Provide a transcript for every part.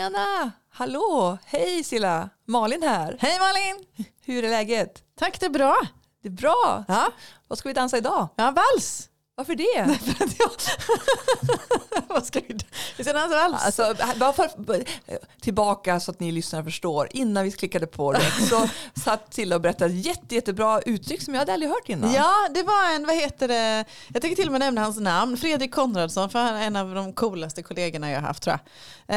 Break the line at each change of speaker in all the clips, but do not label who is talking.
Tjena! Hallå! Hej Silla! Malin här.
Hej Malin!
Hur är läget?
Tack det är bra.
Det är bra.
Ja,
Vad ska vi dansa idag?
ja vals.
Varför det?
För att jag... Vad ska vi Vi ska dansa vals.
Alltså, tillbaka så att ni lyssnare förstår. Innan vi klickade på det så satt Silla och berättade ett jätte, jättebra uttryck som jag hade aldrig hört innan.
Ja, det var en, vad heter det, jag tänker till och med nämna hans namn, Fredrik Konradsson, för han är en av de coolaste kollegorna jag har haft tror jag.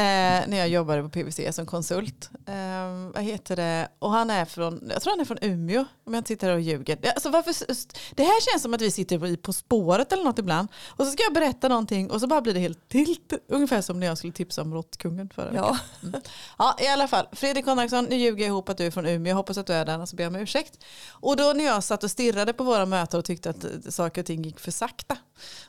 Eh, när jag jobbade på PVC som konsult. Eh, vad heter det, och han är från, jag tror han är från Umeå, om jag inte sitter och ljuger. Alltså, varför, det här känns som att vi sitter på spåret eller något ibland. Och så ska jag berätta någonting och så bara blir det helt tilt. Ungefär som när jag skulle tipsa om råttkungen förra veckan.
Ja.
Mm. Ja, i alla fall. Fredrik Konradsson, nu ljuger jag ihop att du är från Umeå. Jag hoppas att du är där, så ber jag om ursäkt. Och då när jag satt och stirrade på våra möten och tyckte att saker och ting gick för sakta.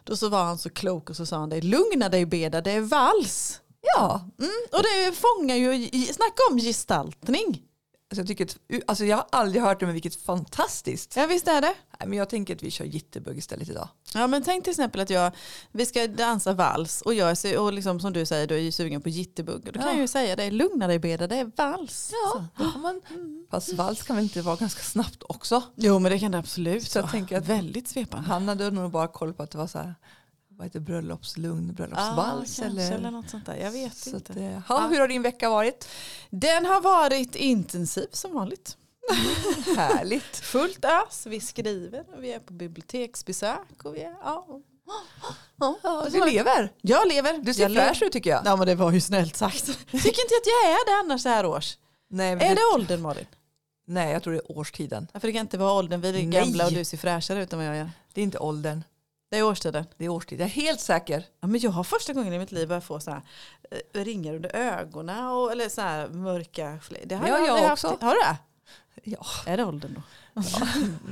Då så var han så klok och så sa han det. Lugna dig Beda, det är vals.
ja.
Mm, och det fångar ju, snacka om gestaltning.
Alltså jag, tycker att, alltså jag har aldrig hört det men vilket fantastiskt.
Ja visst är det.
Nej, men jag tänker att vi kör jitterbug istället idag.
Ja men tänk till exempel att jag, vi ska dansa vals och jag är, och liksom som du säger, du är ju sugen på jitterbug. Då kan
Ja.
jag ju säga det, lugna dig Beda, det är vals.
Ja, man, fast vals kan väl inte vara ganska snabbt också.
Jo men det kan det absolut
Så jag
vara.
tänker att-
Väldigt svepande.
Han hade nog bara koll på att det var så här, vad heter det, bröllopslugn, bröllopsvals
kanske, eller...
eller?
något sånt där. Jag vet
Så
inte.
att, eh, ja, hur har din vecka varit?
Den har varit intensiv som vanligt.
Härligt.
Fullt ös. Vi skriver och vi är på biblioteksbesök. Och vi är, ja. Ja,
du lever.
Jag lever.
Du ser fräsch ut tycker jag.
Ja men det var ju snällt sagt. Tycker inte att jag är det annars så här års.
Nej,
Är
det,
det åldern Malin?
nej, jag tror det är årstiden.
Ja, För det kan inte vara åldern. Vi är
Nej.
gamla och du ser fräschare ut än vad jag gör.
Det är inte åldern,
Det är årstiden.
det är årstid. Jag är helt säker.
Ja, men jag har första gången i mitt liv börjat få så här, eh, ringar under ögonen och, eller så här mörka fläckar. Det har
Det har
jag,
jag
aldrig
också.
haft. Har du det?
Ja.
Är det åldern då?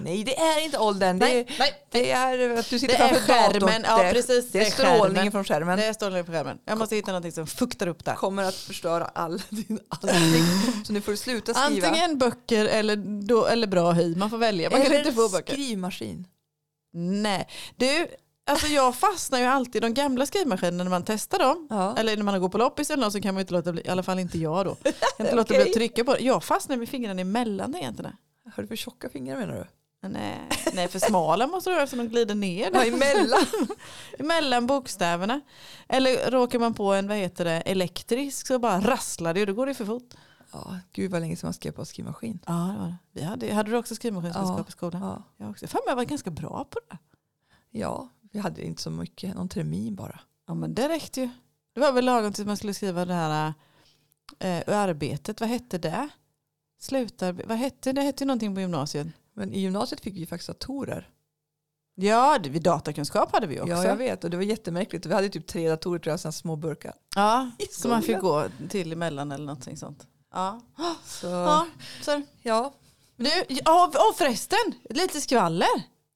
Nej, det är inte åldern. Det är,
nej.
det är att du sitter
Det är
framför datorn.
skärmen. Ja,
det är,
precis.
Det är strålningen från skärmen.
Det står på skärmen. Jag måste hitta någonting som fuktar upp där.
kommer att förstöra all din allting. Så nu får du sluta skriva.
Antingen böcker eller, då, eller bra hy. Man får välja. Man kan
Eller
inte få böcker.
skrivmaskin.
Nej. Du, alltså jag fastnar ju alltid i de gamla skrivmaskinerna när man testar dem.
Ja.
Eller när man går på loppis eller något så kan man inte låta bli, i alla fall inte jag då. Jag kan inte låta bli att trycka på det. Jag fastnar med fingrarna emellan egentligen.
Har du för tjocka fingrar menar du?
Nej, nej för smala måste det vara så de glider ner.
Ja, emellan.
Emellan bokstäverna. Eller råkar man på en, vad heter det, elektrisk så bara rasslar det och då går det för fort.
Ja, gud vad länge sedan man skrev på skrivmaskin.
Ja, det var det. Vi hade, hade du också skrivmaskinskunskap
Ja,
i skolan?
Ja.
Jag också. Fan, jag var ganska bra på det.
ja, vi hade inte så mycket, någon termin bara.
Ja men det räckte ju. Det var väl lagom till man skulle skriva det här eh, arbetet. Vad hette det? Slutarbete. Vad hette det? Hette ju någonting på gymnasiet.
Men i gymnasiet fick vi faktiskt datorer.
Ja, det, datakunskap hade vi också.
Ja, jag vet. Och det var jättemärkligt. Vi hade typ tre datorer tror jag, små burkar.
Ja, så man fick gå till emellan eller någonting sånt. Ja,
Så,
ja. Så.
ja.
Du, ja, och förresten, lite skvaller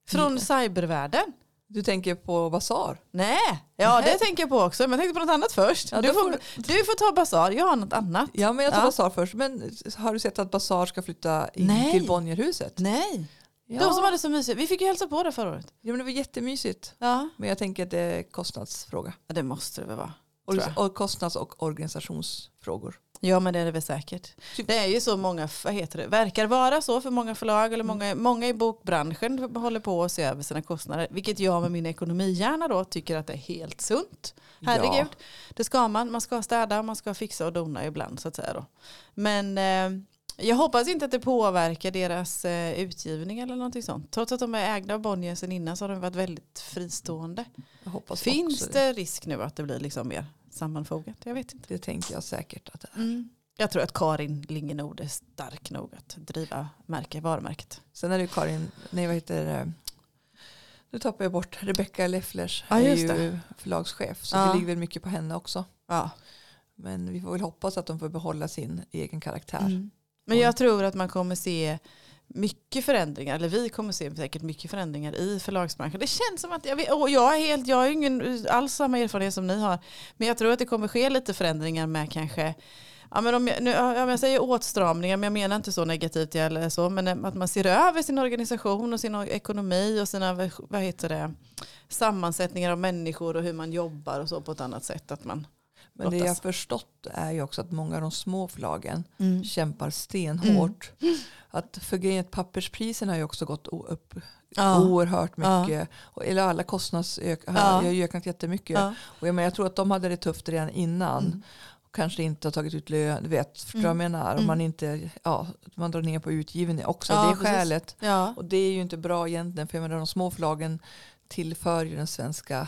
från
Ja.
cybervärlden.
Du tänker på Basar?
Nej, ja
Nej.
det tänker jag på också. Men jag tänkte på något annat först.
Ja,
du, får, du får ta Basar, jag har något annat.
Ja, men jag tar
Ja.
Basar först. Men har du sett att Basar ska flytta in
Nej.
till Bonnierhuset?
Nej,
Ja.
de som hade så mysigt. Vi fick ju hälsa på det förra året.
ja, men det var jättemysigt.
Ja,
Men jag tänker att det är kostnadsfråga.
Ja, det måste det väl vara.
Och, och kostnads och organisationsfrågor.
Ja men det är det väl säkert.
Typ-
Det är ju så många, vad heter det, verkar vara så för många förlag eller många, många i bokbranschen håller på att se över sina kostnader. Vilket jag med min ekonomihjärna då tycker att det är helt sunt. Herregud, det ska man. Man ska städa, man ska fixa och dona ibland så att säga då. Men eh, jag hoppas inte att det påverkar deras eh, utgivning eller någonting sånt. Trots att de är ägda av Bonnier sen innan så har de varit väldigt fristående. Finns
också
det risk nu att det blir liksom mer sammanfogat? Jag vet inte.
Det tänker jag säkert att det är.
Mm. Jag tror att Karin Lingenord är stark nog att driva märke, varumärket.
Sen är det ju Karin, nej vad heter det? Nu tappar jag bort Rebecca Lefflers.
Ja,
är ju förlagschef. Så
Ja.
det ligger väl mycket på henne också.
Ja.
Men vi får väl hoppas att de får behålla sin egen karaktär.
Mm. Men jag tror att man kommer se mycket förändringar, eller vi kommer se säkert mycket förändringar i förlagsbranschen. Det känns som att, jag, vet, och jag, är helt, jag har ingen alls samma erfarenhet som ni har, men jag tror att det kommer ske lite förändringar med kanske Ja, men om jag, nu, ja, jag säger åtstramningar, men jag menar inte så negativt eller så, men att man ser över sin organisation och sin ekonomi och sina vad heter det, sammansättningar av människor och hur man jobbar och så på ett annat sätt. Att man,
men det jag har förstått är ju också att många av de små förlagen
Mm.
kämpar stenhårt. Att för grejen att papperspriserna har ju också gått upp
Ja.
oerhört
Ja.
mycket. Och, eller alla kostnadsökningar
Ja.
har ju ökat jättemycket.
Ja.
Och jag, men jag tror att de hade det tufft redan innan.
Mm.
Och kanske inte har tagit ut lön, du vet, förstår du
Mm.
vad jag menar?
Mm.
Om man inte, ja, man drar ner på utgivning också.
Ja,
det är skälet.
Ja.
Och det är ju inte bra egentligen, för jag menar, de små förlagen tillför ju den svenska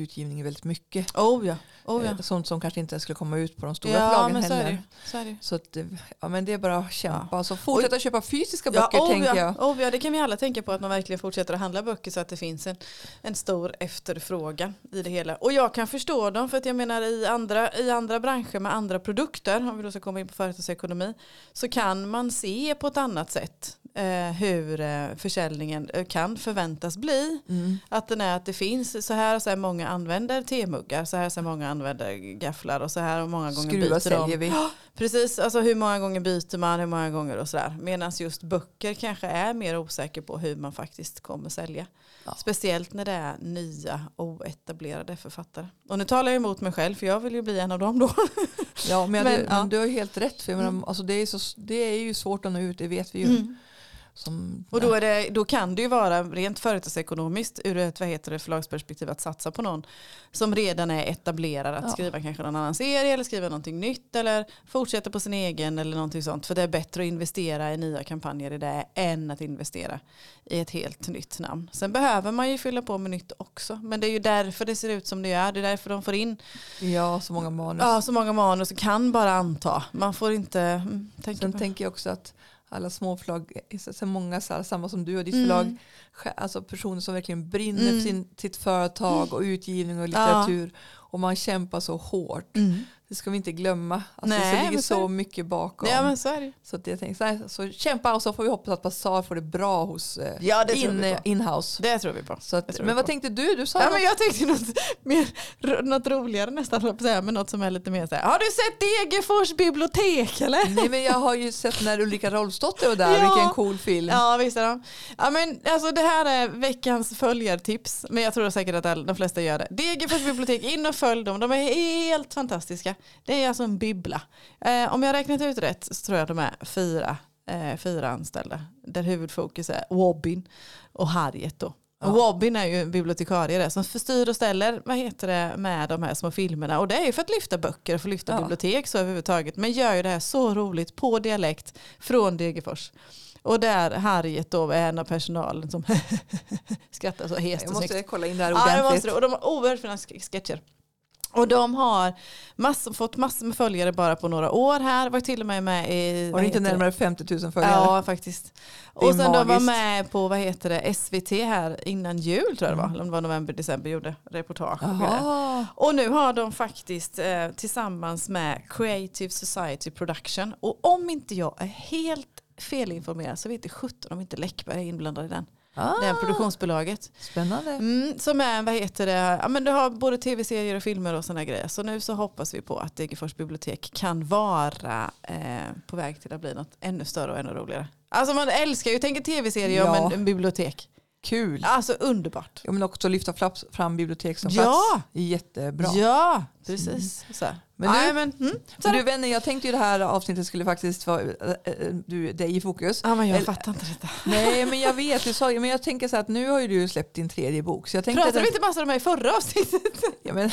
utgivningen väldigt mycket.
Oh ja. Oh ja.
Eh, Sånt som kanske inte skulle komma ut på de stora
ja,
förlagen
men så är det.
heller.
Så är det.
Så att, det- ja, men det är bara att kämpa. Så fortsätta köpa fysiska
Ja,
böcker
oh,
tänker
ja.
jag.
Oh, ja, det kan vi alla tänka på att man verkligen fortsätter att handla böcker så att det finns en, en stor efterfrågan i det hela. Och jag kan förstå dem för att jag menar i andra, i andra branscher med andra produkter, om vi då ska komma in på företagsekonomi, så kan man se på ett annat sätt eh, hur eh, försäljningen eh, kan förväntas bli.
Mm.
Att den är att det finns så här och så här många använder temuggar, så här så här många använder gafflar och så här och många gånger
Skruvar
byter
säljer
de.
vi.
Precis, alltså hur många gånger byter man, hur många gånger och sådär. Medan just böcker kanske är mer osäker på hur man faktiskt kommer sälja.
Ja.
Speciellt när det är nya oetablerade författare. Och nu talar jag emot mig själv för jag vill ju bli en av dem då.
Ja, men,
Men,
du,
ja.
men du har ju helt rätt. För jag menar,
Mm.
alltså, det, är så, det är ju svårt att nå ut, det vet vi ju.
Mm.
Som,
Och då, det, då kan det ju vara rent företagsekonomiskt ur ett vad heter det, förlagsperspektiv att satsa på någon som redan är etablerad att
Ja.
skriva kanske någon annan serie eller skriva någonting nytt eller fortsätta på sin egen eller någonting sånt. För det är bättre att investera i nya kampanjer i det än att investera i ett helt nytt namn. Sen behöver man ju fylla på med nytt också. Men det är ju därför det ser ut som det gör. Det är därför de får in
ja, så många manus.
ja, så många manus och kan bara anta. Man får inte mm, tänka
Sen
på.
tänker jag också att alla småförlag, är så- många så här, samma som du och ditt
Mm.
förlag, alltså personer som verkligen brinner
Mm.
för sin, sitt företag och utgivning och litteratur. Och man kämpar så hårt.
Mm.
Det ska vi inte glömma. Alltså,
Nej,
det ligger
så
så
det.
mycket bakom.
Ja men så är det.
Så, att jag tänkte, så, här, så kämpa och så får vi hoppas att Bazaar får det bra hos eh,
Ja det
in,
på.
inhouse.
Det tror vi på.
Så att,
det
men vad
på.
tänkte du? Du sa
Ja,
något.
men jag tänkte något, mer, något roligare nästan, men något som är lite mer så här. Har du sett Degerfors bibliotek eller?
Nej men jag har ju sett när Ulrika Rolfsdotter var där,
Ja.
vilken cool film.
Ja visst är de. Ja, men, alltså, det här är veckans följartips, men jag tror säkert att de flesta gör det. Degerfors bibliotek, in och följ dem, de är helt fantastiska. Det är alltså en bibbla. Eh, om jag räknat ut rätt så tror jag de är fyra, eh, fyra anställda, där huvudfokus är Wobbin och Harriet då.
Ja.
Och Wobbin är ju en bibliotekarie där som förstyr och ställer vad heter det, med de här små filmerna. Och det är ju för att lyfta böcker, för att lyfta
Ja.
bibliotek så överhuvudtaget. Men gör ju det här så roligt på dialekt från Degerfors. Och där Harriet då är en av personalen som skrattar så hest
Jag
och snyggt.
måste kolla in det här
Ja, det
ordentligt.
måste. Och de har oerhört fina sk- sketcher. Och de har massor, fått massor med följare bara på några år här. Var till och med med i...
Du inte
det?
närmare 50 000 följare?
Ja, faktiskt. Och sen de var
magiskt.
med på vad heter det, SVT här innan jul tror jag det var.
Mm.
Eller om det var november, december gjorde reportage.
Jaha.
Och nu har de faktiskt eh, tillsammans med Creative Society Production. Och om inte jag är helt felinformerad så vet det 17 om inte Läckberg är inblandad i den.
Ah,
Det produktionsbolaget.
Spännande.
Mm, som är, vad heter det, ja men du har både tv-serier och filmer och sådana grejer. Så nu så hoppas vi på att Degerfors bibliotek kan vara eh, på väg till att bli något ännu större och ännu roligare. Alltså man älskar ju, tänk en tv-serie om
Ja.
en, en bibliotek.
Kul.
Alltså underbart.
Ja, men också lyfta fram bibliotek som
Ja.
plats. Jättebra.
Ja, precis. Så. här.
Men
Nej,
nu-
men, mm, så
Men du
det.
vänner, jag tänkte ju det här avsnittet skulle faktiskt vara äh, äh, du, dig i fokus.
Ja, men jag
Eller-
fattar inte detta.
Nej men jag vet, du sa, men jag tänker så här att nu har ju du släppt din tredje bok. Så jag tänkte
Pratade
att,
vi inte massor om mig i förra avsnittet?
ja, men,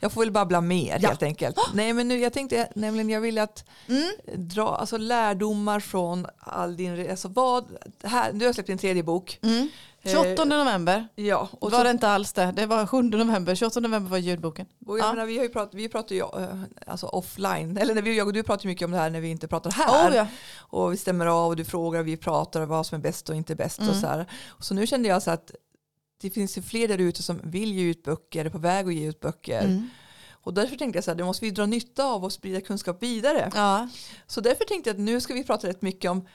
jag får väl babbla mer
Ja.
helt enkelt. Nej men nu, jag tänkte nämligen jag vill att
Mm.
dra alltså, lärdomar från all din, alltså vad, här, du har släppt din tredje bok.
Mm. 28 november
Ja, och
var
så,
det inte alls det. Det var 7 november. 28 november var ljudboken.
och jag
Ja.
menar, vi ju pratat, vi pratar ju äh, alltså offline, eller när vi, jag och du pratar mycket om det här när vi inte pratar här.
Oh, ja.
Och vi stämmer av och du frågar och vi pratar och vad som är bäst och inte bäst. Och
Mm.
så, här. Och så nu kände jag så att det finns ju fler där ute som vill ge ut böcker, är på väg att ge ut böcker.
Mm.
Och därför tänkte jag så här, det måste vi dra nytta av och sprida kunskap vidare.
ja.
Så därför tänkte jag att nu ska vi prata rätt mycket om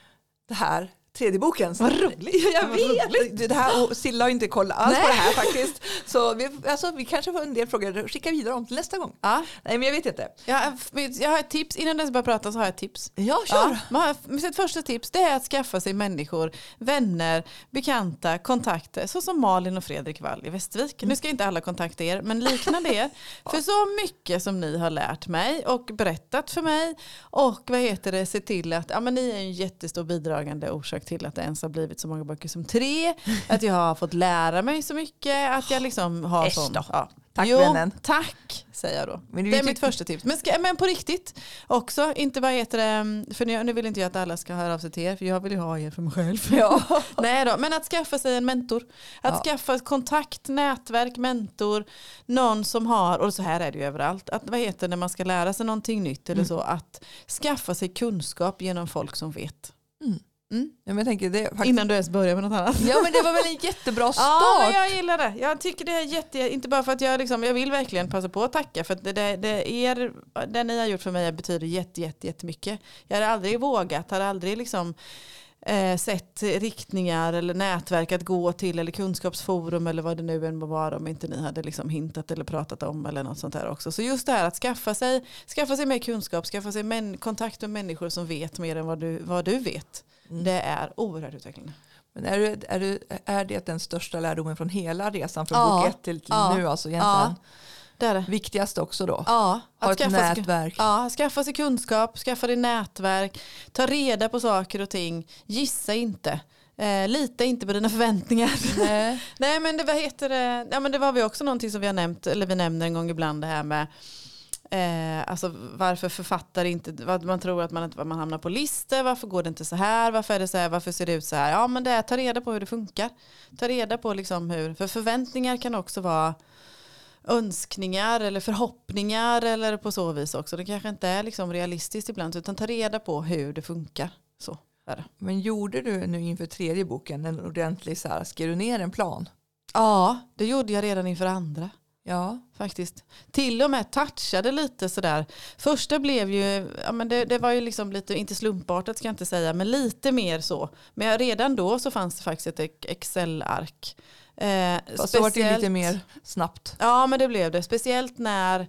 det här, tredje boken.
Vad roligt.
Jag
Vad
vet! Det här, och Silla har inte kollat alls
Nej.
på det här faktiskt. Så vi, alltså, vi kanske får en del frågor att skicka vidare om till nästa gång.
Ja.
Nej men jag vet inte.
Jag, jag har ett tips, innan du börjar prata så har jag ett tips.
Ja, kör!
Ja, sitt första tips det är att skaffa sig människor, vänner, bekanta, kontakter. Så som Malin och Fredrik Wall i Västervik. Nu ska inte alla kontakta er, men liknande er. För så mycket som ni har lärt mig och berättat för mig. Och vad heter det, se till att ja, men ni är en jättestor bidragande orsak till att det ens har blivit så många böcker som tre. Att jag har fått lära mig så mycket. Att jag liksom har
Äsch
sån... Ja.
Tack,
jo,
vännen.
Tack säger jag då.
Men
det är mitt första tips. Men, ska, men på riktigt också, inte bara heter det, för nu, nu vill inte jag att alla ska höra av sig till er, för jag vill ju ha er för mig själv.
Ja.
Nej då, men att skaffa sig en mentor. Att
Ja.
skaffa kontakt, nätverk, mentor, någon som har, och så här är det ju överallt, att vad heter det när man ska lära sig någonting nytt eller
Mm.
så, att skaffa sig kunskap genom folk som vet. Mm.
Ja, men jag tänker, det, faktiskt,
Innan du ens börjar med något annat.
ja men det var väl en jättebra
Ja,
start.
men jag gillar det. Jag tycker det är jätte, inte bara för att jag, liksom, jag vill verkligen passa på att tacka för att det, det, det, er, det ni har gjort för mig betyder jätte, jätte, jättemycket. Jag hade aldrig vågat, hade aldrig liksom eh, sett riktningar eller nätverk att gå till eller kunskapsforum eller vad det nu än må vara om inte ni hade liksom hintat eller pratat om eller något sånt där också. Så just det här att skaffa sig, skaffa sig mer kunskap, skaffa sig män, kontakt med människor som vet mer än vad du, vad du vet.
Mm.
Det är oerhört utvecklande.
Men är, det, är, det, är det den största lärdomen från hela resan från
Ja.
bok ett till, till
Ja.
nu? Alltså egentligen.
Ja. Det är det.
Viktigaste också då.
Ja,
Ha
att
ett
skaffa sig,
nätverk.
ja, skaffa sig kunskap, skaffa dig nätverk, ta reda på saker och ting, gissa inte. Eh, lita inte på dina förväntningar.
Nej.
Nej men det, vad heter det? Ja, men det var vi också någonting som vi har nämnt, eller vi nämner en gång ibland det här med Eh, alltså varför författare inte, vad man tror att man, inte- man hamnar på listor, varför går det inte så här, varför är det så här, varför ser det ut så här. Ja men det är, ta reda på hur det funkar. Ta reda på liksom hur, för förväntningar kan också vara önskningar eller förhoppningar eller på så vis också. Det kanske inte är liksom realistiskt ibland utan ta reda på hur det funkar. Så är.
Men gjorde du nu inför tredje boken en ordentlig så här, skrev du ner en plan?
Ja, det gjorde jag redan inför andra.
Ja.
Faktiskt. Till och med touchade lite sådär. Första blev ju, ja men det, det var ju liksom lite, inte slumpartat ska jag inte säga, men lite mer så. Men redan då så fanns det faktiskt ett Excel-ark. Eh,
Fast så var det lite mer snabbt.
Ja men det blev det. Speciellt när,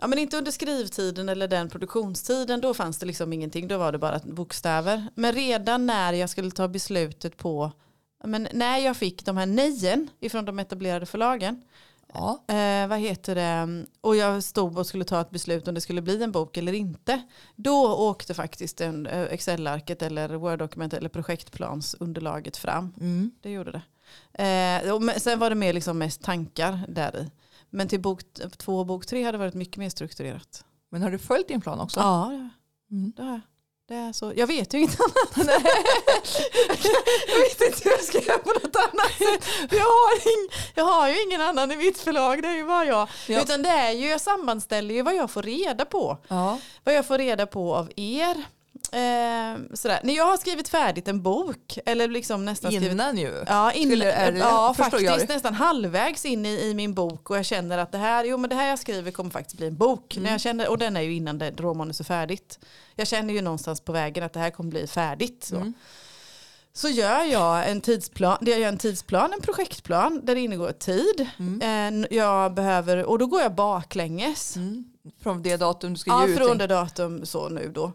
ja men inte under skrivtiden eller den produktionstiden, då fanns det liksom ingenting, då var det bara bokstäver. Men redan när jag skulle ta beslutet på, men när jag fick de här nejen ifrån de etablerade förlagen,
Ja.
Eh, vad heter det? Och jag stod och skulle ta ett beslut om det skulle bli en bok eller inte. Då åkte faktiskt en eh, Excel-arket eller Word-dokument eller projektplansunderlaget fram.
Mm.
Det gjorde det. Eh, och sen var det mer liksom mest tankar där i. Men till bok två och bok tre hade varit mycket mer strukturerat.
Men har du följt din plan också?
Ja, det,
Mm.
det har jag. Det är så. Jag vet ju inget annat. jag vet inte hur jag ska göra på något annat sätt. Jag har, ing, jag har ju ingen annan i mitt förlag, det är ju bara jag.
Ja.
Utan det är ju, jag sammanställer ju vad jag får reda på.
Ja.
Vad jag får reda på av er. Eh, sådär. När jag har skrivit färdigt en bok, eller liksom nästan skrivit
Innan ju.
Ja, in,
Skulle- det-
ja faktiskt
jag
nästan halvvägs in i, i min bok och jag känner att det här, jo, men det här jag skriver kommer faktiskt bli en bok.
Mm.
När jag känner, och den är ju innan det, råmanus är färdigt. Jag känner ju någonstans på vägen att det här kommer bli färdigt. Så,
Mm.
så gör jag en tidsplan, jag gör en tidsplan, en projektplan där det ingår tid.
Mm.
Eh, Jag behöver, och då går jag baklänges.
Mm. Från det datum du ska
Ja,
ge ut.
från
den.
det datum så nu då.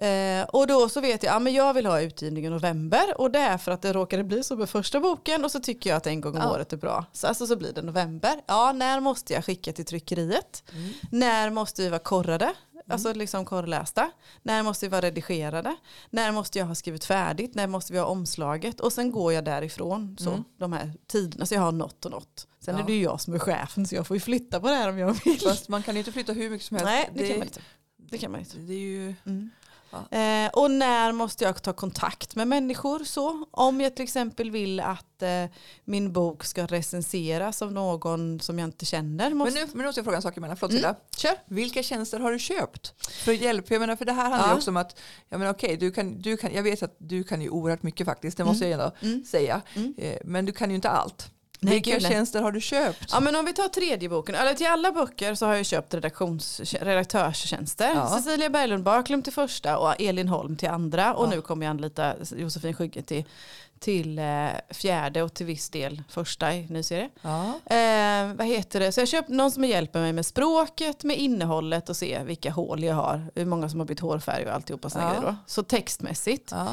Eh, och då så vet jag, ja men jag vill ha utgivning i november och det är för att det råkade bli så med första boken och så tycker jag att en gång om
Ja.
året är bra. Så alltså så blir det november. Ja, när måste jag skicka till tryckeriet?
Mm.
När måste vi vara korrade? Alltså liksom korrlästa. När måste vi vara redigerade? När måste jag ha skrivit färdigt? När måste vi ha omslaget? Och sen går jag därifrån. Så,
Mm.
de här tiderna. Så jag har något och något. Sen
Ja.
är det ju jag som är chefen så jag får ju flytta på det här om jag vill.
Fast man kan ju inte flytta hur mycket som helst.
Nej, det, kan man inte. Det kan man inte.
Det är ju...
Mm.
Ja.
Eh, och när måste jag ta kontakt med människor så? Om jag till exempel vill att eh, min bok ska recenseras av någon som jag inte känner.
Men
Måste...
nu, men nu måste jag fråga en sak emellan. Förlåt
Mm. Kör.
Vilka tjänster har du köpt? För hjälp, för jag menar för det här handlar
Ja.
också om att, jag menar okej, du kan, du kan, jag vet att du kan ju oerhört mycket faktiskt, det måste jag ändå
Mm.
säga.
Mm.
Eh, Men du kan ju inte allt.
Nej,
Vilka
nej.
tjänster har du köpt?
Ja men om vi tar tredje boken, eller till alla böcker så har jag köpt redaktions, redaktörstjänster.
Ja.
Cecilia Berglund Barklund till första och Elin Holm till andra och
Ja.
nu kommer jag anlita Josefin Skygge till, till eh, fjärde och till viss del första i ny serie.
Ja.
Eh, vad heter det? Så jag har köpt någon som hjälper mig med språket, med innehållet och se vilka hål jag har, hur många som har bytt hårfärg och alltihopa
Ja.
grejer då. Så textmässigt.
Ja.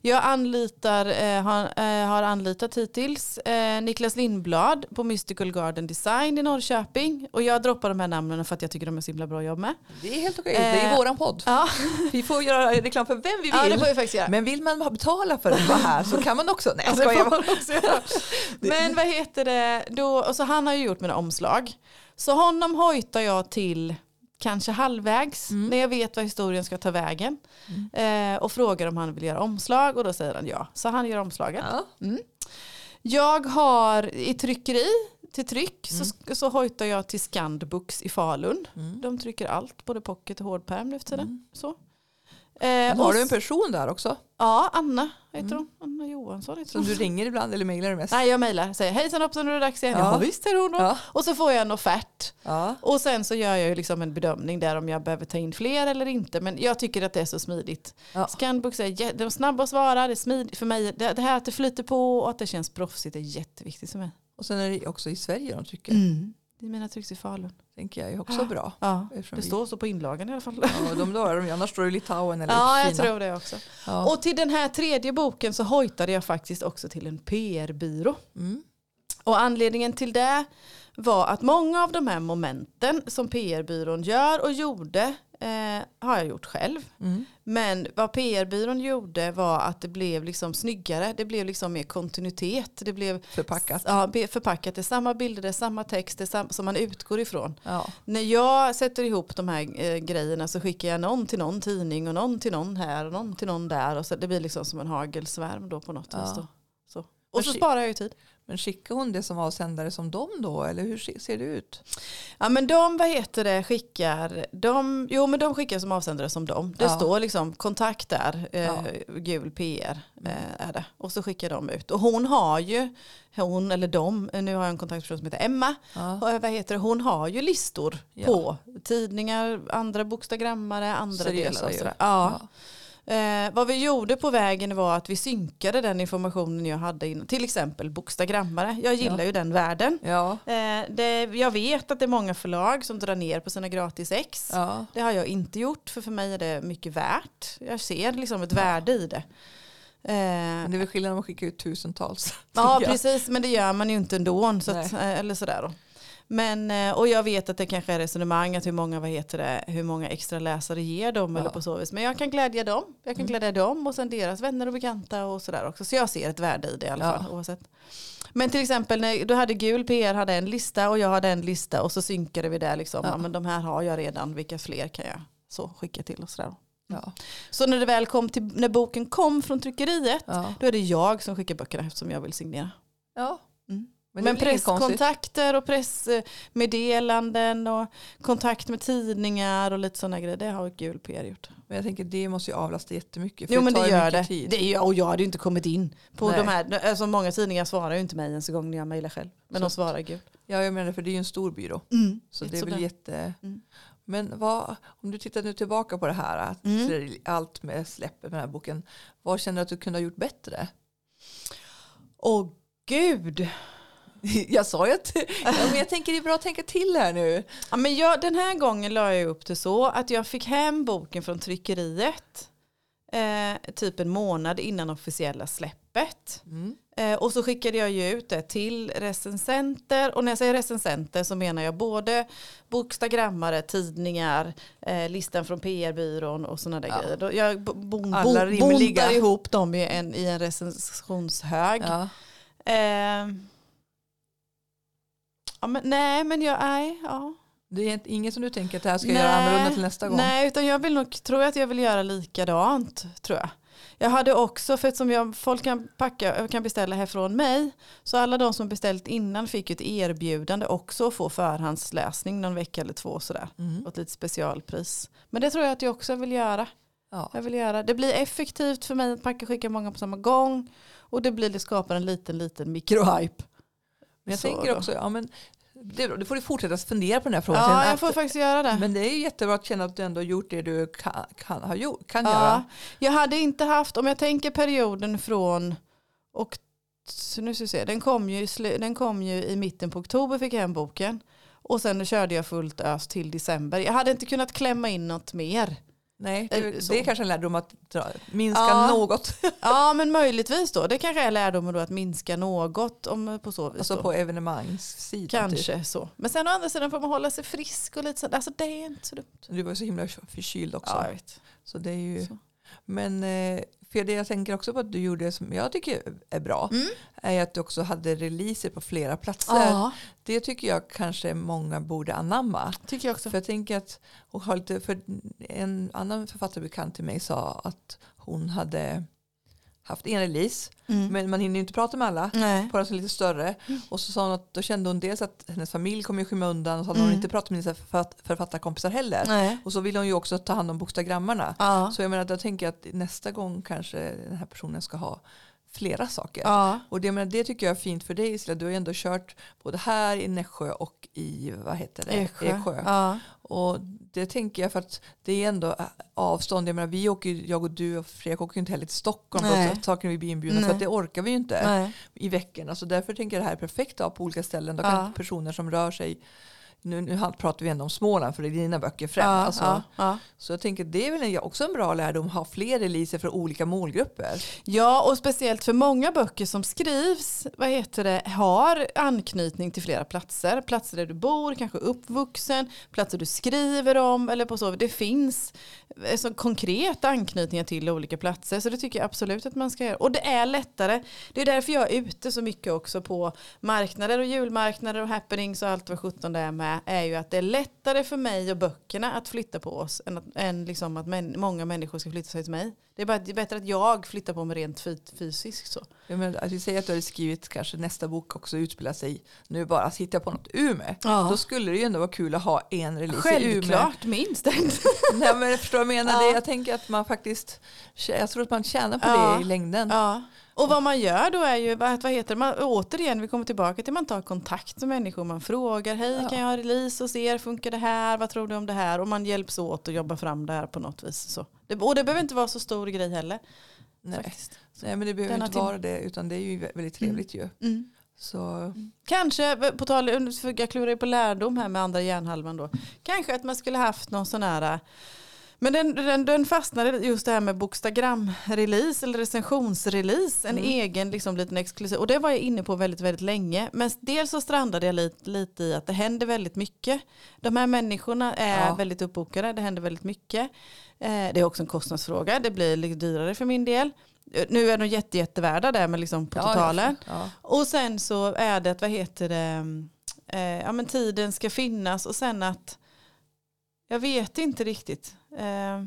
Jag anlitar, eh, har, eh, har anlitat hittills eh, Niklas Lindblad på Mystical Garden Design i Norrköping. Och jag droppar de här namnen för att jag tycker de är så himla bra jobb med.
Det är helt okej. Det är
Eh,
våran podd.
Ja,
Vi får göra reklam för vem vi vill.
ja det får vi faktiskt göra.
Men vill man betala för att vara här så kan man också. Nej, jag
Ja, det
skojar bara.
Men vad heter det, då, och så han har ju gjort mina omslag. Så honom hojtar jag till kanske halvvägs
Mm.
när jag vet vad historien ska ta vägen. Eh, och frågar om han vill göra omslag och då säger han ja. Så han gör omslaget.
Ja.
Jag har i tryckeri till tryck
Mm.
så, så hojtar jag till Scandbooks i Falun.
Mm.
De trycker allt, både pocket och hårdpärm nu för tiden.
Mm.
Så. Eh,
har du en person där också?
Ja, Anna heter
Mm.
hon. Anna Johansson heter
Som
hon.
du ringer ibland eller mejlar du mest?
Nej, jag mejlar. Säger hejsan hoppsan, nu är det dags igen.
Ja.
Ja, visst är hon då.
Ja.
Och så får jag en offert.
Ja.
Och sen så gör jag ju liksom en bedömning där om jag behöver ta in fler eller inte. Men jag tycker att det är så smidigt.
Ja.
Scanbooks är de snabba att svara, det är smidigt för mig. Det, det här att det flyter på och att det känns proffsigt är jätteviktigt för mig.
Och sen är det också i Sverige de trycker.
Det är mina trycks i Falun.
Tänker jag är också bra.
Ja, det
vi-
står så på inlagan i alla fall.
Ja, de klarar de annars står det Litauen eller
Ja, jag
Kina.
tror det också.
Ja.
Och till den här tredje boken så hojtade jag faktiskt också till en PR-byrå.
Mm.
Och anledningen till det var att många av de här momenten som PR-byrån gör och gjorde eh, har jag gjort själv.
Mm.
Men vad PR-byrån gjorde var att det blev liksom snyggare. Det blev liksom mer kontinuitet. Det blev
Förpackat.
ja, förpackat. Det är samma bilder, det är samma text, det sam- som man utgår ifrån.
Ja.
När jag sätter ihop de här eh, grejerna så skickar jag någon till någon tidning och någon till någon här och någon till någon där. Och så det blir liksom som en hagelsvärm då på något
Ja.
vis. Då. Så. Och så sparar jag ju tid.
Men skickar hon det som avsändare som dem då? Eller hur se- ser det ut?
Ja men de, vad heter det, skickar, de, jo men de skickar som avsändare som de. Det
Ja.
står liksom kontakt där, eh,
Ja.
gul PR eh, är det. Och så skickar de ut. Och hon har ju, hon eller de, eh, nu har jag en kontaktperson som heter Emma.
Ja.
Och, eh, vad heter det, hon har ju listor på tidningar, andra bokstagrammare, andra
Seriösa
delar. Och sådär. Ja. Eh, vad vi gjorde på vägen var att vi synkade den informationen jag hade innan. Till exempel bokstagrammare. Jag gillar
Ja.
ju den världen.
Ja.
Eh, det, jag vet att det är många förlag som drar ner på sina gratis ex.
Ja.
Det har jag inte gjort för för mig är det mycket värt. Jag ser liksom ett värde i det. Eh,
Men det är väl skillnad om man skickar ut tusentals.
ja precis men det gör man ju inte ändå. Så att, eh, eller sådär då. Men, eh, och jag vet att det kanske är resonemang att hur många, vad heter det, hur många extra läsare ger dem
Ja.
eller på så vis. Men jag kan glädja dem. Jag kan
Mm.
glädja dem och sen deras vänner och bekanta och sådär också. Så jag ser ett värde i det i alla
Ja.
fall oavsett. Men till exempel när du hade gul PR hade en lista och jag hade en lista och så synkade vi där liksom.
Ja.
Ja. men de här har jag redan, vilka fler kan jag så skicka till och sådär.
Ja.
Så när det väl kom till, när boken kom från tryckeriet
Ja.
då är det jag som skickar böckerna eftersom jag vill signera.
ja. Men,
Men,
det
presskontakter och pressmeddelanden och kontakt med tidningar och lite sådana grejer. Det har gul PR gjort.
Men jag tänker det måste ju avlasta jättemycket. För
Jo men
tar
det gör det.
Tid.
det är, och jag hade ju inte kommit in på
Nej.
de här. Alltså många tidningar svarar ju inte mig ens en gång när jag mejlar själv. Men
Så-
de svarar gul.
Ja, jag menar för det är ju en stor byrå.
Mm.
Så det är väl jätte...
Mm.
Men vad, om du tittar nu tillbaka på det här, att
Mm.
det allt med släppet med den här boken. Vad känner du att du kunde ha gjort bättre?
Åh gud.
Jag sa ju att ja, men jag tänker det är bra att tänka till här nu.
Ja, men jag, den här gången la jag upp det så att jag fick hem boken från tryckeriet. Eh, typ en månad innan officiella släppet.
Mm.
Eh, och så skickade jag ju ut det till recensenter. Och när jag säger recensenter så menar jag både bokstagrammare, tidningar, eh, listan från PR-byrån och sådana där
Ja.
grejer. Då jag bo, bo,
Alla
bo,
rimliga.
buntar ihop dem i en, i en recensionshög.
Ja.
Eh, ja, men, nej, men jag, nej, ja.
Det är inget som du tänker att det här ska jag
Nej.
göra annorlunda till nästa gång?
Nej, utan jag vill nog, tror att jag vill göra likadant, tror jag. Jag hade också, för som jag, folk kan, packa, kan beställa härifrån mig, så alla de som beställt innan fick ett erbjudande också att få förhandsläsning någon vecka eller två sådär.
Mm.
Och ett litet specialpris. Men det tror jag att jag också vill göra.
Ja.
Jag vill göra. Det blir effektivt för mig att packa och skicka många på samma gång. Och det blir det skapar en liten, liten mikrohype.
Men jag
Så
tänker
då.
också, ja men det, då får du fortsätta fundera på den här frågan.
Ja,
Sen
jag får
att-
faktiskt göra det.
Men det är jättebra att känna att du ändå har gjort det du kan, kan, gjort, kan
Ja,
göra.
jag hade inte haft, om jag tänker perioden från, och, nu ska se, den kom, ju i den kom ju i mitten på oktober fick jag hem boken. Och sen körde jag fullt ös till december. Jag hade inte kunnat klämma in något mer.
Nej,
Eh,
det, det är kanske en lärdom att minska
Ja.
något.
Ja men möjligtvis då. Det kanske är lärdomen då att minska något om, på så vis.
Alltså
då.
på evenemangssidan. Typ.
Kanske så. Men sen å andra sidan får man hålla sig frisk och lite sånt. Alltså det är inte så dumt.
Du var så himla förkyld också.
Ja, jag vet.
Så det är ju,
Så.
men eh, för det jag tänker också på att du gjorde som jag tycker är bra
Mm.
är att du också hade releaser på flera platser.
Ja,
Det tycker jag kanske många borde anamma.
tycker jag också.
För jag tänker att och ha lite, för en annan författarbekant till mig sa att hon hade haft en release
Mm.
men man hinner ju inte prata med alla
Nej.
på den som är lite större och så sa hon att då kände hon dels att hennes familj kommer i skymundan och så hade
Mm.
hon inte pratat med sina författ- författarkompisar heller
Nej.
och så vill hon ju också ta hand om bokstagrammarna
Ja.
så jag menar jag tänker att nästa gång kanske den här personen ska ha flera saker
Ja.
och det, men det tycker jag är fint för dig Isla. Du har ju ändå kört både här i Nässjö och i vad heter det?
Eksjö. Ja.
Och det tänker jag för att det är ändå avstånd. Jag menar vi åker, jag och du och Fredrik åker ju inte heller till Stockholm på saker vi blir inbjudna
Nej.
för att det orkar vi ju inte
Nej.
i veckorna. Så därför tänker jag det här är perfekt att ha på olika ställen. Då kan
Ja.
personer som rör sig nu, nu pratar vi ändå om Småland för det är dina böcker främst.
Ja,
alltså,
ja.
Så jag tänker det är väl också en bra lärdom att ha fler releaser för olika målgrupper.
ja, och speciellt för många böcker som skrivs vad heter det, har anknytning till flera platser. Platser där du bor, kanske uppvuxen, platser du skriver om eller på så. Det finns eh, så konkreta anknytningar till olika platser. Så det tycker jag absolut att man ska göra. Och det är lättare. Det är därför jag är ute så mycket också på marknader och julmarknader och happenings och allt vad 17 det är med. Är ju att det är lättare för mig och böckerna att flytta på oss än, att, än liksom att män, många människor ska flytta sig till mig. Det är, bara, det är bättre att jag flyttar på mig rent fy- fysiskt. Så.
Jag menar, att vi säger att du hade skrivit kanske nästa bok också utspelar sig nu bara att hitta på något Umeå.
Ja.
Då skulle det ju ändå vara kul att ha en release i Umeå.
Självklart, minst.
Nej men jag förstår vad jag menar.
Ja.
Det, jag tänker att man faktiskt, jag tror att man tjänar på
Ja.
det i längden.
ja. Och vad man gör då är ju, vad, vad heter det, man, återigen vi kommer tillbaka till man tar kontakt med människor, man frågar, hej
Ja.
kan jag ha release hos er, funkar det här, vad tror du om det här? Och man hjälps åt att jobba fram det här på något vis. Så. Det, och det behöver inte vara så stor grej heller.
Nej.
Faktiskt.
Nej men det behöver
Denna
inte vara det utan det är ju vä- väldigt trevligt ju.
Mm.
Så
Kanske, på tal, jag klurar ju på lärdom här med andra hjärnhalvan då. Kanske att man skulle haft någon sån här men den, den, den fastnade just det här med bokstagram-release eller recensionsrelease. En
Mm.
egen liksom, liten exklusiv. Och det var jag inne på väldigt, väldigt länge. Men dels så strandade jag lite, lite i att det händer väldigt mycket. De här människorna är
Ja.
väldigt uppbokade. Det händer väldigt mycket. Eh, det är också en kostnadsfråga. Det blir lite dyrare för min del. Eh, Nu är de jätte, jättevärda där men liksom på
ja,
totalen.
Ja.
Och sen så är det att, vad heter det, eh, ja men tiden ska finnas och sen att, jag vet inte riktigt. Eh,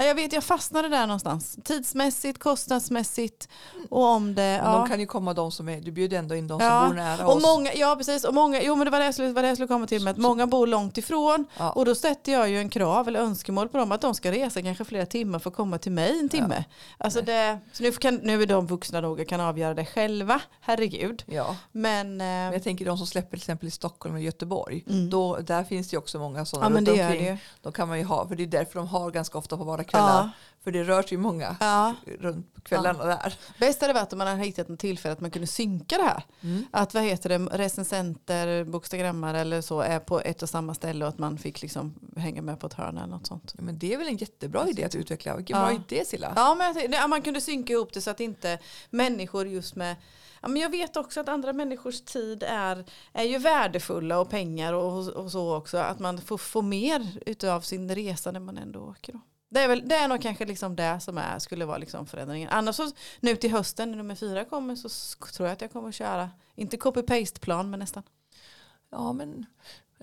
ja, jag vet, jag fastnade där någonstans. Tidsmässigt, kostnadsmässigt och om det,
Men
ja.
de kan ju komma de som är, du bjuder ändå in de
Ja,
som bor nära
Och
oss.
många, ja precis, och många, jo men det var det jag skulle, var det jag skulle komma till med att många bor långt ifrån
ja.
och då sätter jag ju en krav eller önskemål på dem att de ska resa kanske flera timmar för att komma till mig en timme. Alltså det, så nu, kan, nu är de vuxna nog och kan avgöra det själva, herregud.
ja.
Men,
Men
eh,
jag tänker de som släpper till exempel i Stockholm och Göteborg.
Mm.
Då, där finns det ju också många sådana
ja men det gör
omkring.
det.
Då kan man ju ha, för det är därför de har ganska ofta på vardagskvällar.
Ja,
För det rör sig många
ja.
runt på kvällarna där.
Bäst hade varit om man hade hittat något tillfälle att man kunde synka det här.
Mm.
Att vad heter det, recensenter, bokstagrammare eller så är på ett och samma ställe och att man fick liksom hänga med på ett hörn eller något sånt.
Men det är väl en jättebra idé att utveckla. Vilken
Ja.
bra idé Silla.
Ja, men jag ja, man kunde synka ihop det så att inte människor just med Ja, men jag vet också att andra människors tid är, är ju värdefulla och pengar och, och så också. Att man får, får mer utav sin resa när man ändå åker. Då. Det, är väl, det är nog kanske liksom det som är, skulle vara liksom förändringen. Annars så, nu till hösten när nummer fyra kommer så tror jag att jag kommer att köra, inte copy-paste-plan men nästan.
Ja men,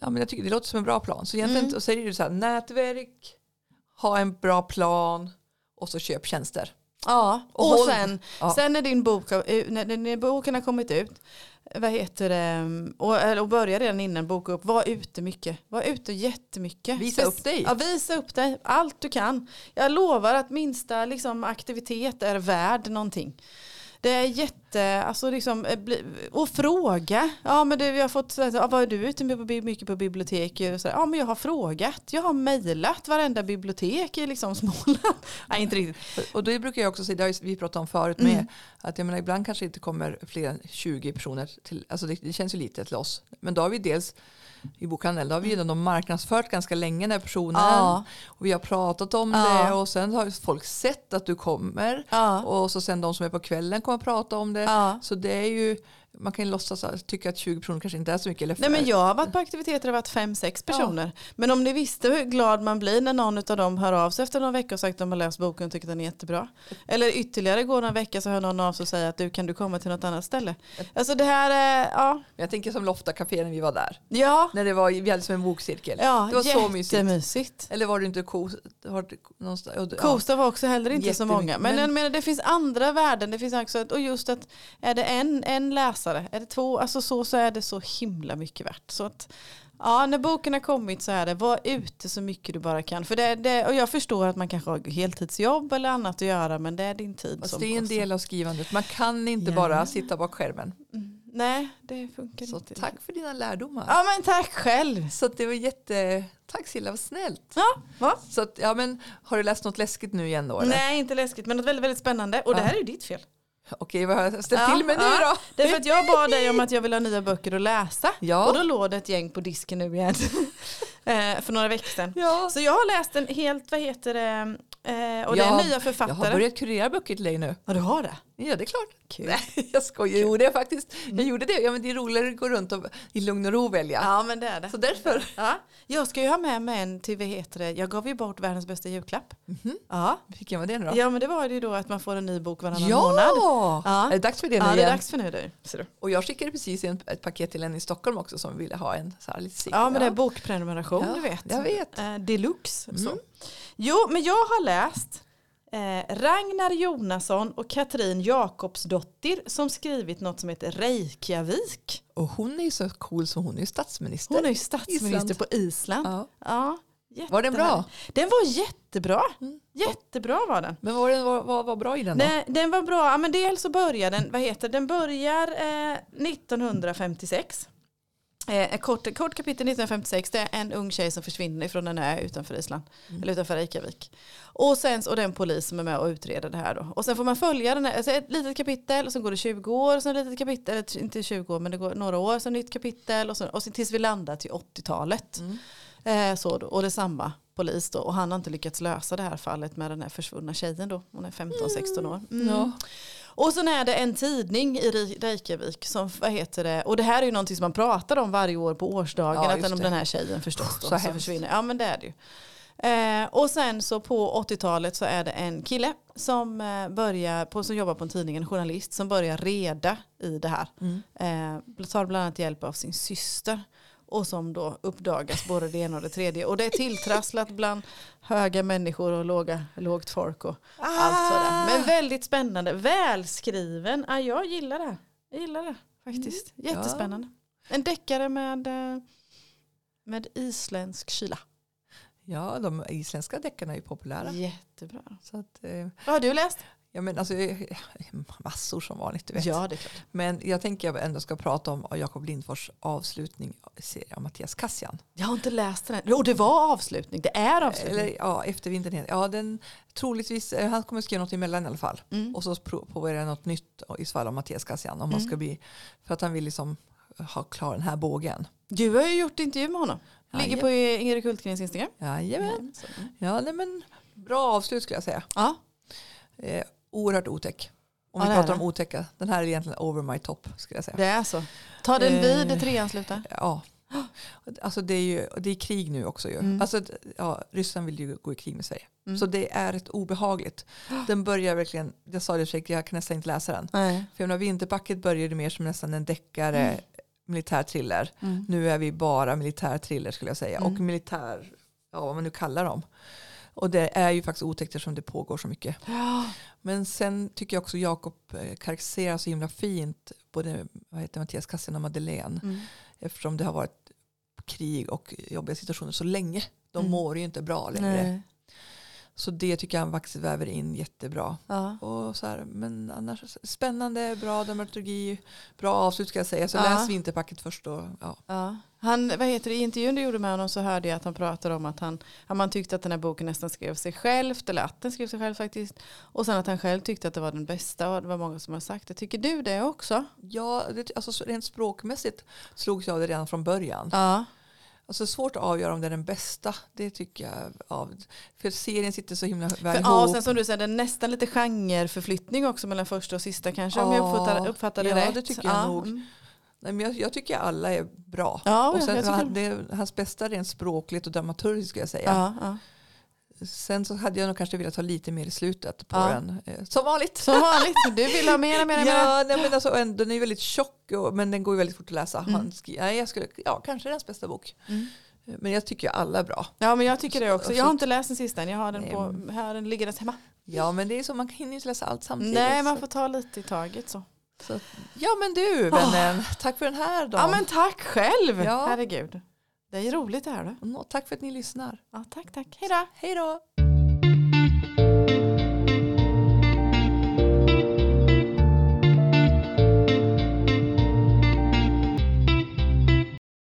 ja, men jag tycker det låter som en bra plan. Så egentligen
Mm.
så säger du så här, nätverk, ha en bra plan och så köp tjänster.
Ja,
Och
och, sen,
Ja.
sen när din bok, eh, när, när, när boken har kommit ut, vad heter det, och, och börja redan innan boka upp, var ute mycket. Var ute jättemycket.
Visa upp dig.
Ja, visa upp dig, allt du kan. Jag lovar att minsta liksom, aktivitet är värd någonting. Det är jätte, alltså liksom, eh, och fråga. Ja men du, vi har fått, ja, vad är du ute med mycket på bibliotek? Och så här, Ja men jag har frågat, jag har mejlat varenda bibliotek i liksom Småland. Nej inte riktigt.
Och då brukar jag också säga, det har vi pratat om förut
Mm.
med, att jag menar, ibland kanske inte kommer fler än 20 personer till, alltså det, det känns ju lite till oss. Men då har vi dels i bokhandeln, då har vi ju ändå marknadsfört ganska länge den här personen.
Ja.
Och vi har pratat om
Ja.
det och sen har folk sett att du kommer.
Ja.
Och så sen de som är på kvällen kommer att prata om det. Så det är ju, man kan ju låtsas tycka att 20 personer kanske inte är så mycket. Eller
Nej men jag har varit på aktiviteter där det varit fem, sex personer. Men om ni visste hur glad man blir när någon av dem hör av sig efter några veckor och sagt att de har läst boken och tycker att den är jättebra. Eller ytterligare går några veckor så hör någon av sig och säger att du kan du komma till något annat ställe. Alltså det här är, ja.
Jag tänker som Lofta Café när vi var där.
Ja,
När det var, vi hade som en bokcirkel.
ja
det var så mysigt. Eller var det inte ko, var det någonstans? Ja, det-
Kosta var också heller inte så många. Men,
men-
jag menar, det finns andra värden. Det finns också och just att är det en, en läsare, är det två, alltså så, så är det så himla mycket värt. Så att, ja, när boken har kommit så är det, var ute så mycket du bara kan. För det, det, och jag förstår att man kanske har heltidsjobb eller annat att göra, men det är din tid
Alltså
som
det är en del av skrivandet. Man kan inte
Ja.
bara sitta bak skärmen.
Mm. Nej, det funkar
Så
inte.
tack för dina lärdomar.
Ja, men tack själv.
Så det var jätte... Tack Silla, vad snällt.
Ja, va?
Så att, ja, men, har du läst något läskigt nu igen då? Eller?
Nej, inte läskigt, men något väldigt, väldigt spännande. Och det
Ja.
här är ju ditt fel.
Okej, vad har jag ställt
Ja,
till med nu
ja.
då?
Det är för att jag bad dig om att jag vill ha nya böcker att läsa.
Ja.
Och då låg det ett gäng på disken nu igen. Eh, för några veckor sedan.
Ja.
Så jag har läst en helt, vad heter det, eh, och det
Jag har-
är nya
Jag
författare.
har börjat kurera till dig nu.
Ja, du har det?
Ja, det är klart.
Kul.
Nej, jag skojar. Jo, det är faktiskt. Jag gjorde det. Ja, men det är roligare att gå runt och i lugn och ro välja.
Ja, men det är det.
Så därför.
Ja. Jag ska ju ha med mig en till, vad heter det, jag gav ju bort världens bästa julklapp. Ja.
Vilken var det nu då?
ja, men det var ju då att man får en ny bok varannan månad.
Ja!
Ja.
Är det dags för det nu
Ja, det är
igen?
dags för nu du.
Och jag skickade precis en, ett paket till en i Stockholm också som ville ha en så här lite sikt.
Ja, men det är bokprenumeration,
Ja,
du vet.
jag vet.
Eh, deluxe. Så. Jo, men jag har läst eh, Ragnar Jonasson och Katrin Jakobsdottir som skrivit något som heter Reykjavik.
Och hon är ju så cool så hon är ju statsminister.
Hon är ju statsminister
Island.
på Island.
Ja.
Ja,
Var den bra?
Den var jättebra.
Mm.
Jättebra var den.
Men vad var, vad var bra i den då?
Den, den var bra, ja, men dels så börjar den, vad heter den börjar eh, 1956. Eh, kort, kort kapitel 1956, det är en ung tjej som försvinner från en ö utanför Island,
Mm.
eller utanför Reykjavik. Och sen och det är en polis som är med och utreder det här då. Och sen får man följa den här, alltså ett litet kapitel och sen går det 20 år, och sen ett litet kapitel, eller inte 20 år men det går några år, sen nytt kapitel och sen, och sen tills vi landar till 80-talet.
Mm.
Eh, så då, och det är samma polis då och han har inte lyckats lösa det här fallet med den här försvunna tjejen då. Hon är 15-16 år. Mm.
Ja.
Och sen är det en tidning i Re- Reykjavik som, vad heter det, och det här är ju någonting som man pratar om varje år på årsdagen,
Ja,
att den, om den här tjejen förstås då,
Så hemskt.
försvinner. Ja men det är det ju. Eh, och sen så på 80-talet så är det en kille som, eh, börjar, på, som jobbar på en tidning, en journalist som börjar reda i det här.
Mm.
Eh, tar bland annat hjälp av sin syster. Och som då uppdagas både det ena och det tredje. Och det är tilltrasslat bland höga människor och låga, lågt folk och allt sådär. Men väldigt spännande, välskriven. Ja, jag gillar det. Jag gillar det faktiskt. Jättespännande. En deckare med, eh, med isländsk kyla.
ja, de isländska deckarna är ju populära.
Jättebra.
Så att, eh,
Vad har du läst?
Ja, men alltså, eh, massor som vanligt, du vet.
Ja, det är klart.
Men jag tänker jag ändå ska prata om Jakob Lindfors avslutning i serien av Mattias Kassian.
Jag har inte läst den. Jo, det var avslutning. Det är avslutning.
Eller ja, efter vintern. Ja, den, troligtvis, eh, han kommer skriva något emellan i alla fall.
Mm.
Och så påbörjar något nytt i fall om Mattias Kassian. Om man
Mm.
ska bli, för att han vill liksom ha klar den här bågen.
Du har ju gjort intervju med honom. Ligger på Erik Hultgrens Instagram.
Jajamän.
Mm.
Ja, nej, men bra avslut skulle jag säga.
Ja.
Eh, oerhört otäck. Om
Ja,
vi pratar om otäcka. Den här är egentligen over my top skulle jag säga.
Det är så. Ta den vid
Eh.
trean slutar.
Ja. Alltså det är ju det är krig nu också ju.
Mm.
Alltså, ja, Ryssland vill ju gå i krig med Sverige.
Mm.
Så det är ett obehagligt. Den börjar verkligen, jag sa det Shake, jag kan nästan inte läsa den.
Nej.
För jag menar, Vinterpacket började mer som nästan en deckare,
Mm.
militär thriller.
Mm.
Nu är vi bara militär thriller skulle jag säga.
Mm.
Och militär, ja vad man nu kallar dem. Och det är ju faktiskt otäckt eftersom det pågår så mycket.
Ja.
Men sen tycker jag också Jakob eh, karaktäriserar så himla fint både vad heter Mattias Kassen och Madeleine.
Mm.
Eftersom det har varit krig och jobbiga situationer så länge. De
Mm.
mår ju inte bra längre.
Nej.
Så det tycker jag han faktiskt väver in jättebra.
Ja.
Och så här, men annars spännande, bra dramaturgi, bra avslut ska jag säga. Så
Ja.
läs Vinterpacket först. Och, ja.
Ja. Han, vad heter det, I intervjun du gjorde med honom så hörde jag att han pratade om att han, att man tyckte att den här boken nästan skrev sig självt, eller att den skrev sig själv faktiskt. Och sen att han själv tyckte att det var den bästa och det var många som har sagt det. Tycker du det också?
Ja, det, alltså rent språkmässigt slogs jag av det redan från början.
Ja.
Alltså svårt att avgöra om det är den bästa. Det tycker jag. Av, för serien sitter så himla väl
För,
ihop.
ja, och sen som du säger, det är nästan lite genreförflyttning också mellan första och sista kanske, om jag
Ja,
uppfattar, uppfattar det
ja,
rätt.
det tycker jag nog.
mm.
Nej, men jag, jag tycker alla är bra.
Ja,
och
jag
sen,
tycker-
han, det är hans bästa rent språkligt och dramaturgiskt ska jag säga. Sen så hade jag nog kanske velat ha lite mer i slutet på
Ja.
den. Eh, Som vanligt.
Som vanligt, du vill ha mera, mera, mera.
Ja, nej, men alltså, en- den är ju väldigt tjock och, men den går ju väldigt fort att läsa.
Mm.
Han nej, jag skulle, ja, kanske hans bästa bok.
Mm.
Eh, Men jag tycker alla är bra.
Ja men jag tycker det också.
Så-
Jag har inte läst den sista än. Jag har den
Nej,
på, här den ligger hemma.
Ja, men det är så man hinner ju inte läsa allt samtidigt.
Nej man får ta lite i taget så.
så, ja, men du vännen, tack för den här dagen.
Ja men tack själv.
Ja.
Herregud. Det är roligt det här då.
Tack för att ni lyssnar.
Ja, tack tack. Hej då.
Hej då!